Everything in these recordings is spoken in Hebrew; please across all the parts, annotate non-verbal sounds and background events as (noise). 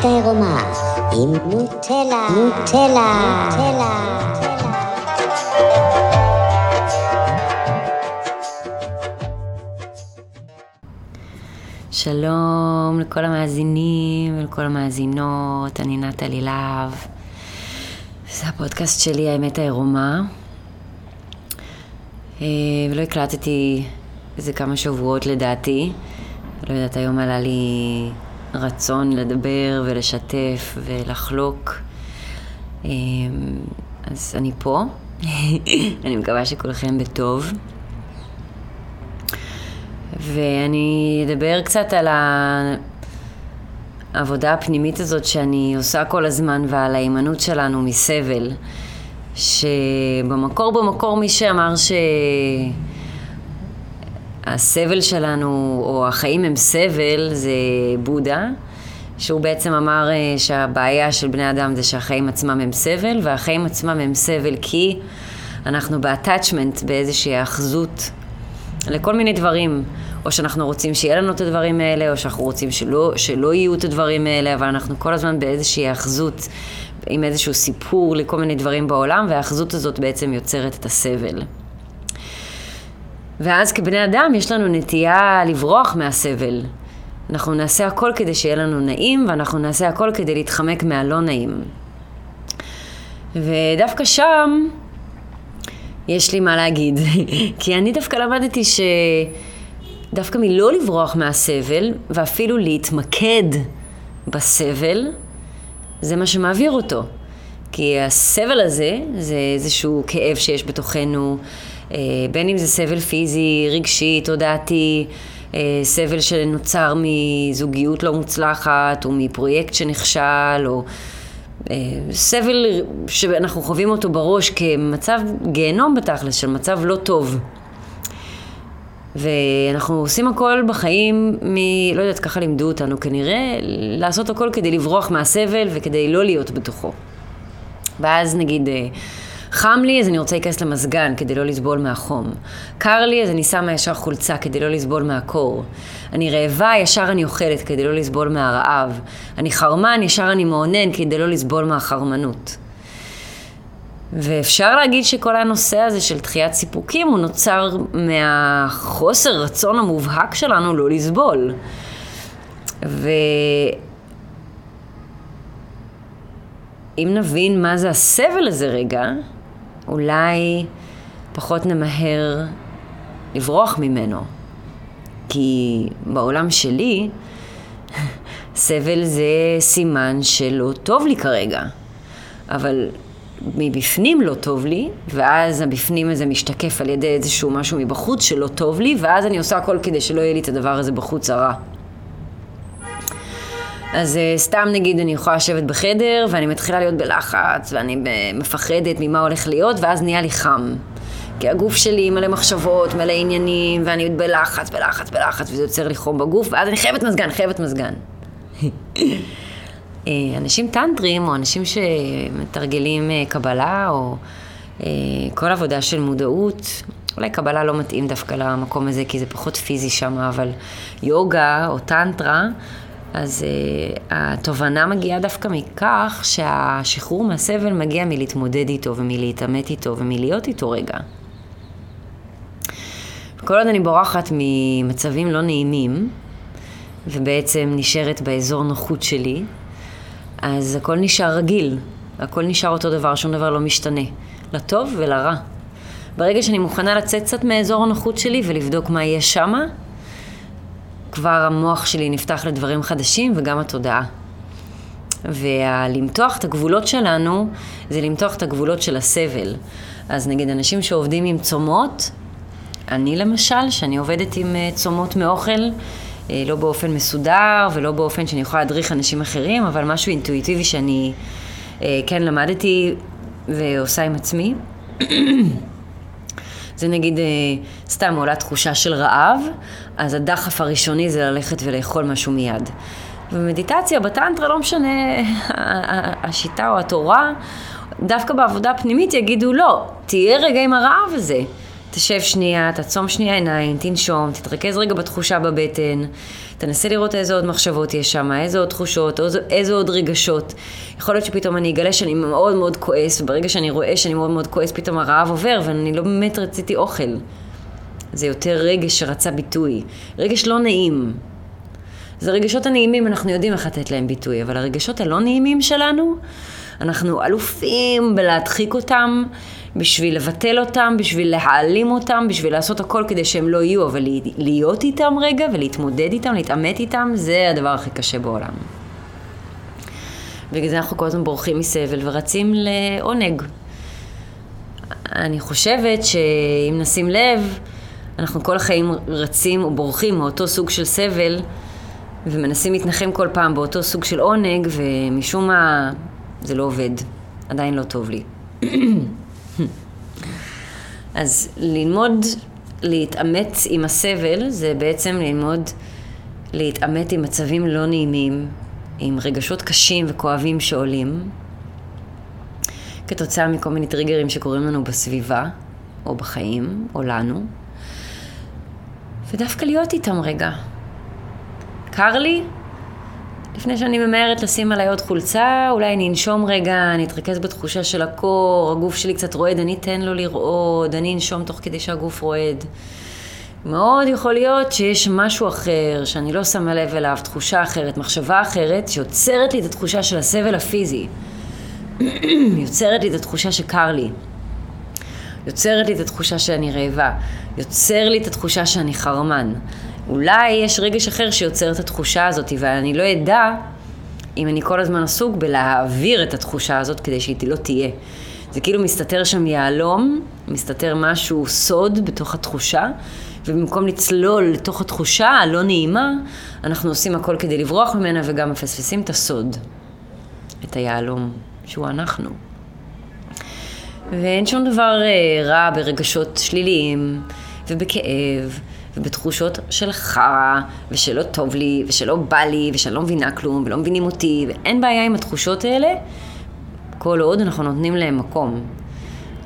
האמת העירומה עם נוטלה, נוטלה, נוטלה. שלום לכל המאזינים ולכל המאזינות, אני נטלי להב. זה הפודקאסט שלי, האמת העירומה. אה, ולא הקלטתי איזה כמה שבועות לדעתי. לא יודעת, היום עלה לי רצון לדבר ולשתף ולחלוק. אה, אז אני פה. (laughs) אני מקווה שכולכם בטוב. ואני אדבר קצת על העבודה הפנימית הזאת שאני עושה כל הזמן ועל ההימנעות שלנו מסבל. שבמקור במקור מי שאמר שהסבל שלנו, או החיים הם סבל, זה בודה, שהוא בעצם אמר אה, שהבעיה של בני אדם זה שהחיים עצמם הם סבל, והחיים עצמם הם סבל כי אנחנו ב-attachment, באיזושהי האחזות לכל מיני דברים. או שאנחנו רוצים שיהיה לנו את הדברים האלה, או שאנחנו רוצים שלא, שלא יהיו את הדברים האלה, אבל אנחנו כל הזמן באיזושהי האחזות, עם איזשהו סיפור לכל מיני דברים בעולם, והאחזות הזאת בעצם יוצרת את הסבל. ואז כבני אדם יש לנו נטייה לברוח מהסבל. אנחנו נעשה הכל כדי שיהיה לנו נעים, ואנחנו נעשה הכל כדי להתחמק מהלא נעים. ודווקא שם יש לי מה להגיד, (laughs) כי אני דווקא למדתי ש... דווקא מלא לברוח מהסבל, ואפילו להתמקד בסבל, זה מה שמעביר אותו. כי הסבל הזה, זה איזשהו כאב שיש בתוכנו, בין אם זה סבל פיזי, רגשי, תודעתי, אה, סבל שנוצר מזוגיות לא מוצלחת, או מפרויקט שנכשל, או אה, סבל שאנחנו חווים אותו בראש כמצב גיהנום בתכלס, של מצב לא טוב. ואנחנו עושים הכל בחיים מ... לא יודעת, ככה לימדו אותנו כנראה, לעשות הכל כדי לברוח מהסבל וכדי לא להיות בתוכו. ואז נגיד, אה, חם לי אז אני רוצה להיכנס למזגן כדי לא לסבול מהחום. קר לי אז אני שמה ישר חולצה כדי לא לסבול מהקור. אני רעבה, ישר אני אוכלת כדי לא לסבול מהרעב. אני חרמן, ישר אני מאונן כדי לא לסבול מהחרמנות. ואפשר להגיד שכל הנושא הזה של דחיית סיפוקים הוא נוצר מהחוסר רצון המובהק שלנו לא לסבול. ואם נבין מה זה הסבל הזה רגע, אולי פחות נמהר לברוח ממנו. כי בעולם שלי, סבל זה סימן שלא טוב לי כרגע. אבל מבפנים לא טוב לי, ואז הבפנים הזה משתקף על ידי איזשהו משהו מבחוץ שלא טוב לי, ואז אני עושה הכל כדי שלא יהיה לי את הדבר הזה בחוץ הרע. אז uh, סתם נגיד אני יכולה לשבת בחדר ואני מתחילה להיות בלחץ ואני מפחדת ממה הולך להיות ואז נהיה לי חם. כי הגוף שלי מלא מחשבות, מלא עניינים ואני בלחץ, בלחץ, בלחץ וזה יוצר לי חום בגוף ואז אני חייבת מזגן, חייבת מזגן. (laughs) אה, אנשים טנטרים, או אנשים שמתרגלים אה, קבלה, או אה, כל עבודה של מודעות, אולי קבלה לא מתאים דווקא למקום הזה, כי זה פחות פיזי שם, אבל יוגה או טנטרה, אז uh, התובנה מגיעה דווקא מכך שהשחרור מהסבל מגיע מלהתמודד איתו ומלהתעמת איתו ומלהיות איתו רגע. כל עוד אני בורחת ממצבים לא נעימים, ובעצם נשארת באזור נוחות שלי, אז הכל נשאר רגיל, הכל נשאר אותו דבר, שום דבר לא משתנה, לטוב ולרע. ברגע שאני מוכנה לצאת קצת מאזור הנוחות שלי ולבדוק מה יהיה שמה, כבר המוח שלי נפתח לדברים חדשים וגם התודעה. ולמתוח את הגבולות שלנו זה למתוח את הגבולות של הסבל. אז נגיד אנשים שעובדים עם צומות, אני למשל, שאני עובדת עם אה, צומות מאוכל, אה, לא באופן מסודר ולא באופן שאני יכולה להדריך אנשים אחרים, אבל משהו אינטואיטיבי שאני אה, כן למדתי ועושה עם עצמי. זה נגיד, אה, סתם עולה תחושה של רעב, אז הדחף הראשוני זה ללכת ולאכול משהו מיד. במדיטציה, בטנטרה, לא משנה (laughs) השיטה או התורה, דווקא בעבודה פנימית יגידו לא, תהיה רגע עם הרעב הזה. תשב שנייה, תעצום שנייה עיניים, תנשום, תתרכז רגע בתחושה בבטן, תנסה לראות איזה עוד מחשבות יש שם, איזה עוד תחושות, איזה, איזה עוד רגשות. יכול להיות שפתאום אני אגלה שאני מאוד מאוד כועס, וברגע שאני רואה שאני מאוד מאוד כועס, פתאום הרעב עובר, ואני לא באמת רציתי אוכל. זה יותר רגש שרצה ביטוי. רגש לא נעים. אז הרגשות הנעימים, אנחנו יודעים איך לתת להם ביטוי, אבל הרגשות הלא נעימים שלנו, אנחנו אלופים בלהדחיק אותם, בשביל לבטל אותם, בשביל להעלים אותם, בשביל לעשות הכל כדי שהם לא יהיו, אבל להיות איתם רגע ולהתמודד איתם, להתעמת איתם, זה הדבר הכי קשה בעולם. בגלל זה אנחנו כל הזמן בורחים מסבל ורצים לעונג. אני חושבת שאם נשים לב, אנחנו כל החיים רצים או בורחים מאותו סוג של סבל ומנסים להתנחם כל פעם באותו סוג של עונג ומשום מה זה לא עובד, עדיין לא טוב לי. (clears throat) אז ללמוד להתעמת עם הסבל זה בעצם ללמוד להתעמת עם מצבים לא נעימים, עם רגשות קשים וכואבים שעולים, כתוצאה מכל מיני טריגרים שקורים לנו בסביבה, או בחיים, או לנו, ודווקא להיות איתם רגע. קר לי? לפני שאני ממהרת לשים עליי עוד חולצה, אולי אני אנשום רגע, אני אתרכז בתחושה של הקור, הגוף שלי קצת רועד, אני אתן לו לרעוד, אני אנשום תוך כדי שהגוף רועד. מאוד יכול להיות שיש משהו אחר, שאני לא שמה לב אליו, תחושה אחרת, מחשבה אחרת, שיוצרת לי את התחושה של הסבל הפיזי. (clears throat) יוצרת לי את התחושה שקר לי. יוצרת לי את התחושה שאני רעבה. יוצר לי את התחושה שאני חרמן. אולי יש רגש אחר שיוצר את התחושה הזאת, ואני לא אדע אם אני כל הזמן עסוק בלהעביר את התחושה הזאת כדי שהיא לא תהיה. זה כאילו מסתתר שם יהלום, מסתתר משהו סוד בתוך התחושה, ובמקום לצלול לתוך התחושה הלא נעימה, אנחנו עושים הכל כדי לברוח ממנה וגם מפספסים את הסוד, את היהלום, שהוא אנחנו. ואין שום דבר אה, רע ברגשות שליליים ובכאב ובתחושות של חרא, ושלא טוב לי, ושלא בא לי, ושאני לא מבינה כלום, ולא מבינים אותי, ואין בעיה עם התחושות האלה, כל עוד אנחנו נותנים להם מקום.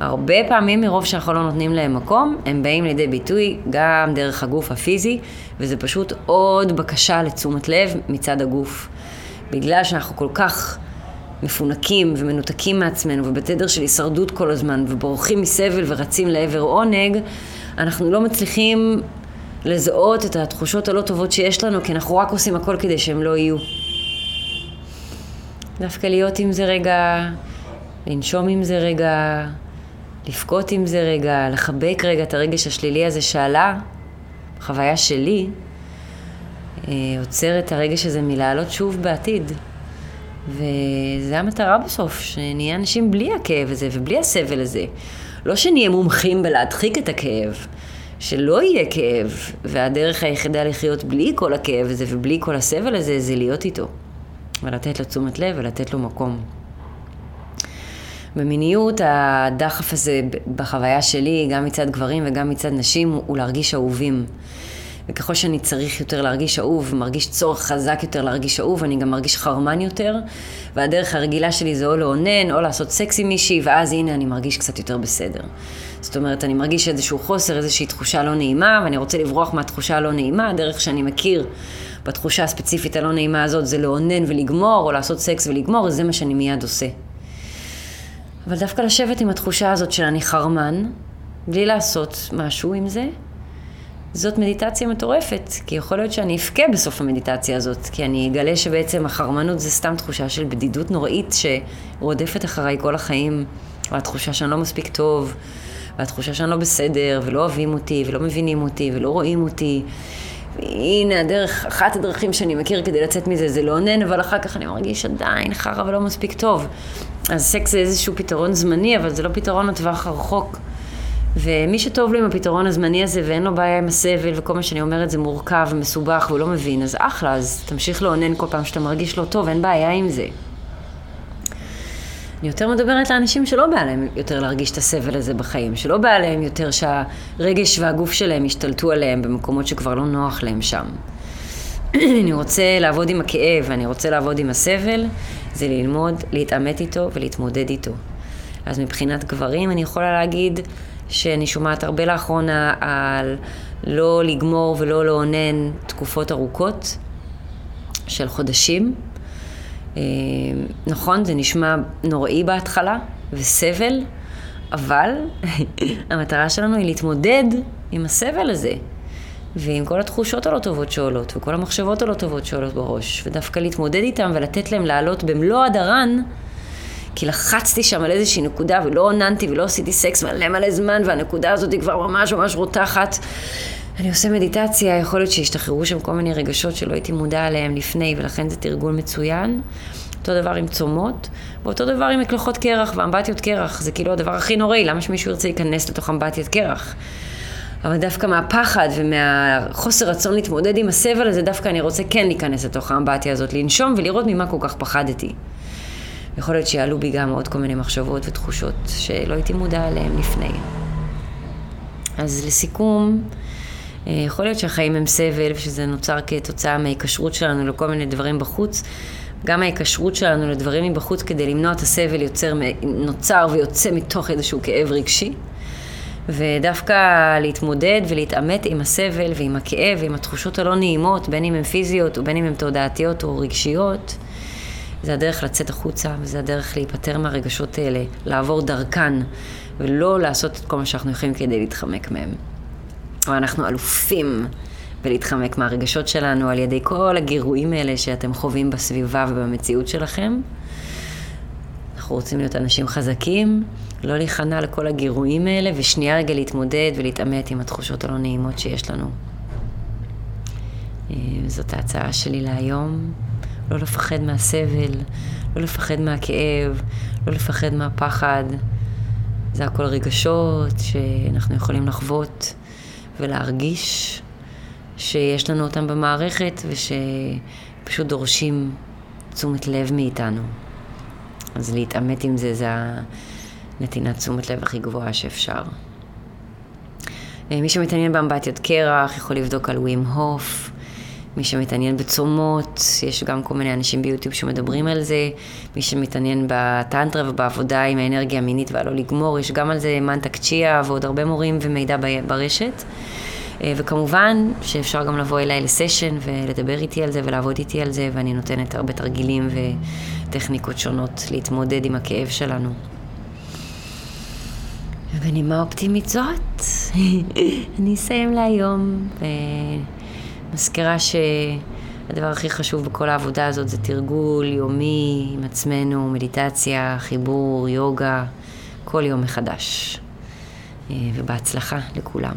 הרבה פעמים מרוב שאנחנו לא נותנים להם מקום, הם באים לידי ביטוי גם דרך הגוף הפיזי, וזה פשוט עוד בקשה לתשומת לב מצד הגוף. בגלל שאנחנו כל כך מפונקים ומנותקים מעצמנו ובתדר של הישרדות כל הזמן ובורחים מסבל ורצים לעבר עונג, אנחנו לא מצליחים לזהות את התחושות הלא טובות שיש לנו, כי אנחנו רק עושים הכל כדי שהם לא יהיו. דווקא להיות עם זה רגע, לנשום עם זה רגע, לבכות עם זה רגע, לחבק רגע את הרגש השלילי הזה שעלה, חוויה שלי, אה, עוצר את הרגש הזה מלעלות שוב בעתיד. וזה המטרה בסוף, שנהיה אנשים בלי הכאב הזה ובלי הסבל הזה. לא שנהיה מומחים בלהדחיק את הכאב, שלא יהיה כאב, והדרך היחידה לחיות בלי כל הכאב הזה ובלי כל הסבל הזה, זה להיות איתו. ולתת לו תשומת לב ולתת לו מקום. במיניות הדחף הזה בחוויה שלי, גם מצד גברים וגם מצד נשים, הוא להרגיש אהובים. וככל שאני צריך יותר להרגיש אהוב, מרגיש צורך חזק יותר להרגיש אהוב, אני גם מרגיש חרמן יותר, והדרך הרגילה שלי זה או לאונן, או לעשות סקס עם מישהי, ואז הנה אני מרגיש קצת יותר בסדר. זאת אומרת, אני מרגיש איזשהו חוסר, איזושהי תחושה לא נעימה, ואני רוצה לברוח מהתחושה הלא נעימה, הדרך שאני מכיר בתחושה הספציפית הלא נעימה הזאת זה לאונן ולגמור, או לעשות סקס ולגמור, זה מה שאני מיד עושה. אבל דווקא לשבת עם התחושה הזאת של אני חרמן, בלי לעשות משהו עם זה, זאת מדיטציה מטורפת, כי יכול להיות שאני אבכה בסוף המדיטציה הזאת, כי אני אגלה שבעצם החרמנות זה סתם תחושה של בדידות נוראית שרודפת אחריי כל החיים, והתחושה שאני לא מספיק טוב, והתחושה שאני לא בסדר, ולא אוהבים אותי, ולא מבינים אותי, ולא רואים אותי. הנה הדרך, אחת הדרכים שאני מכיר כדי לצאת מזה זה לאונן, אבל אחר כך אני מרגיש עדיין חרא ולא מספיק טוב. אז סקס זה איזשהו פתרון זמני, אבל זה לא פתרון לטווח הרחוק. ומי שטוב לו עם הפתרון הזמני הזה ואין לו בעיה עם הסבל וכל מה שאני אומרת זה מורכב ומסובך והוא לא מבין, אז אחלה, אז תמשיך לאונן כל פעם שאתה מרגיש לא טוב, אין בעיה עם זה. אני יותר מדברת לאנשים שלא בא להם יותר להרגיש את הסבל הזה בחיים, שלא בא להם יותר שהרגש והגוף שלהם ישתלטו עליהם במקומות שכבר לא נוח להם שם. (clears throat) אני רוצה לעבוד עם הכאב ואני רוצה לעבוד עם הסבל, זה ללמוד להתעמת איתו ולהתמודד איתו. אז מבחינת גברים אני יכולה להגיד שאני שומעת הרבה לאחרונה על לא לגמור ולא לאונן תקופות ארוכות של חודשים. אה, נכון, זה נשמע נוראי בהתחלה וסבל, אבל (laughs) המטרה שלנו היא להתמודד עם הסבל הזה. ועם כל התחושות הלא טובות שעולות, וכל המחשבות הלא טובות שעולות בראש, ודווקא להתמודד איתם ולתת להם לעלות במלוא הדרן, כי לחצתי שם על איזושהי נקודה ולא עוננתי ולא עשיתי סקס מלא מלא זמן, והנקודה הזאת היא כבר ממש ממש רותחת. אני עושה מדיטציה, יכול להיות שהשתחררו שם כל מיני רגשות שלא הייתי מודע עליהם לפני, ולכן זה תרגול מצוין. אותו דבר עם צומות, ואותו דבר עם מקלחות קרח ואמבטיות קרח. זה כאילו הדבר הכי נוראי, למה שמישהו ירצה להיכנס לתוך אמבטיית קרח? אבל דווקא מהפחד ומהחוסר רצון להתמודד עם הסבל הזה, דווקא אני רוצה כן להיכנס לתוך האמבטיה הזאת, לנשום ולראות ממה כל כך פחדתי. יכול להיות שיעלו בי גם עוד כל מיני מחשבות ותחושות שלא הייתי מודע עליהן לפני. אז לסיכום, אה, יכול להיות שהחיים הם סבל ושזה נוצר כתוצאה מההיקשרות שלנו לכל מיני דברים בחוץ. גם ההיקשרות שלנו לדברים מבחוץ כדי למנוע את הסבל יוצר, נוצר ויוצא מתוך איזשהו כאב רגשי. ודווקא להתמודד ולהתעמת עם הסבל ועם הכאב ועם התחושות הלא נעימות, בין אם הן פיזיות ובין אם הן תודעתיות או רגשיות, זה הדרך לצאת החוצה וזה הדרך להיפטר מהרגשות האלה, לעבור דרכן ולא לעשות את כל מה שאנחנו יכולים כדי להתחמק מהם. אבל אנחנו אלופים בלהתחמק מהרגשות שלנו על ידי כל הגירויים האלה שאתם חווים בסביבה ובמציאות שלכם. אנחנו רוצים להיות אנשים חזקים, לא להיכנע לכל הגירויים האלה, ושנייה רגע להתמודד ולהתעמת עם התחושות הלא נעימות שיש לנו. אה, זאת ההצעה שלי להיום. לא לפחד מהסבל, לא לפחד מהכאב, לא לפחד מהפחד. זה הכל רגשות שאנחנו יכולים לחוות ולהרגיש שיש לנו אותם במערכת ושפשוט דורשים תשומת לב מאיתנו. אז להתעמת עם זה, זה הנתינת תשומת לב הכי גבוהה שאפשר. אה, מי שמתעניין באמבטיות קרח יכול לבדוק על ווים הוף. מי שמתעניין בצומות, יש גם כל מיני אנשים ביוטיוב שמדברים על זה. מי שמתעניין בטנטרה ובעבודה עם האנרגיה המינית והלא לגמור, יש גם על זה מנטק צ'יה ועוד הרבה מורים ומידע ברשת. אה, וכמובן שאפשר גם לבוא אליי לסשן ולדבר איתי על זה ולעבוד איתי על זה, ואני נותנת הרבה תרגילים וטכניקות שונות להתמודד עם הכאב שלנו. ובנימה אופטימית זאת, (laughs) אני אסיים להיום, ומזכירה שהדבר הכי חשוב בכל העבודה הזאת זה תרגול יומי עם עצמנו, מדיטציה, חיבור, יוגה, כל יום מחדש. אה, ובהצלחה לכולם.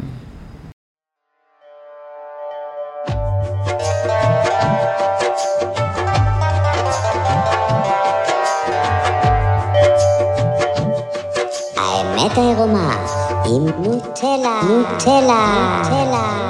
האמת העירומה עם נוטלה, נוטלה, נוטלה.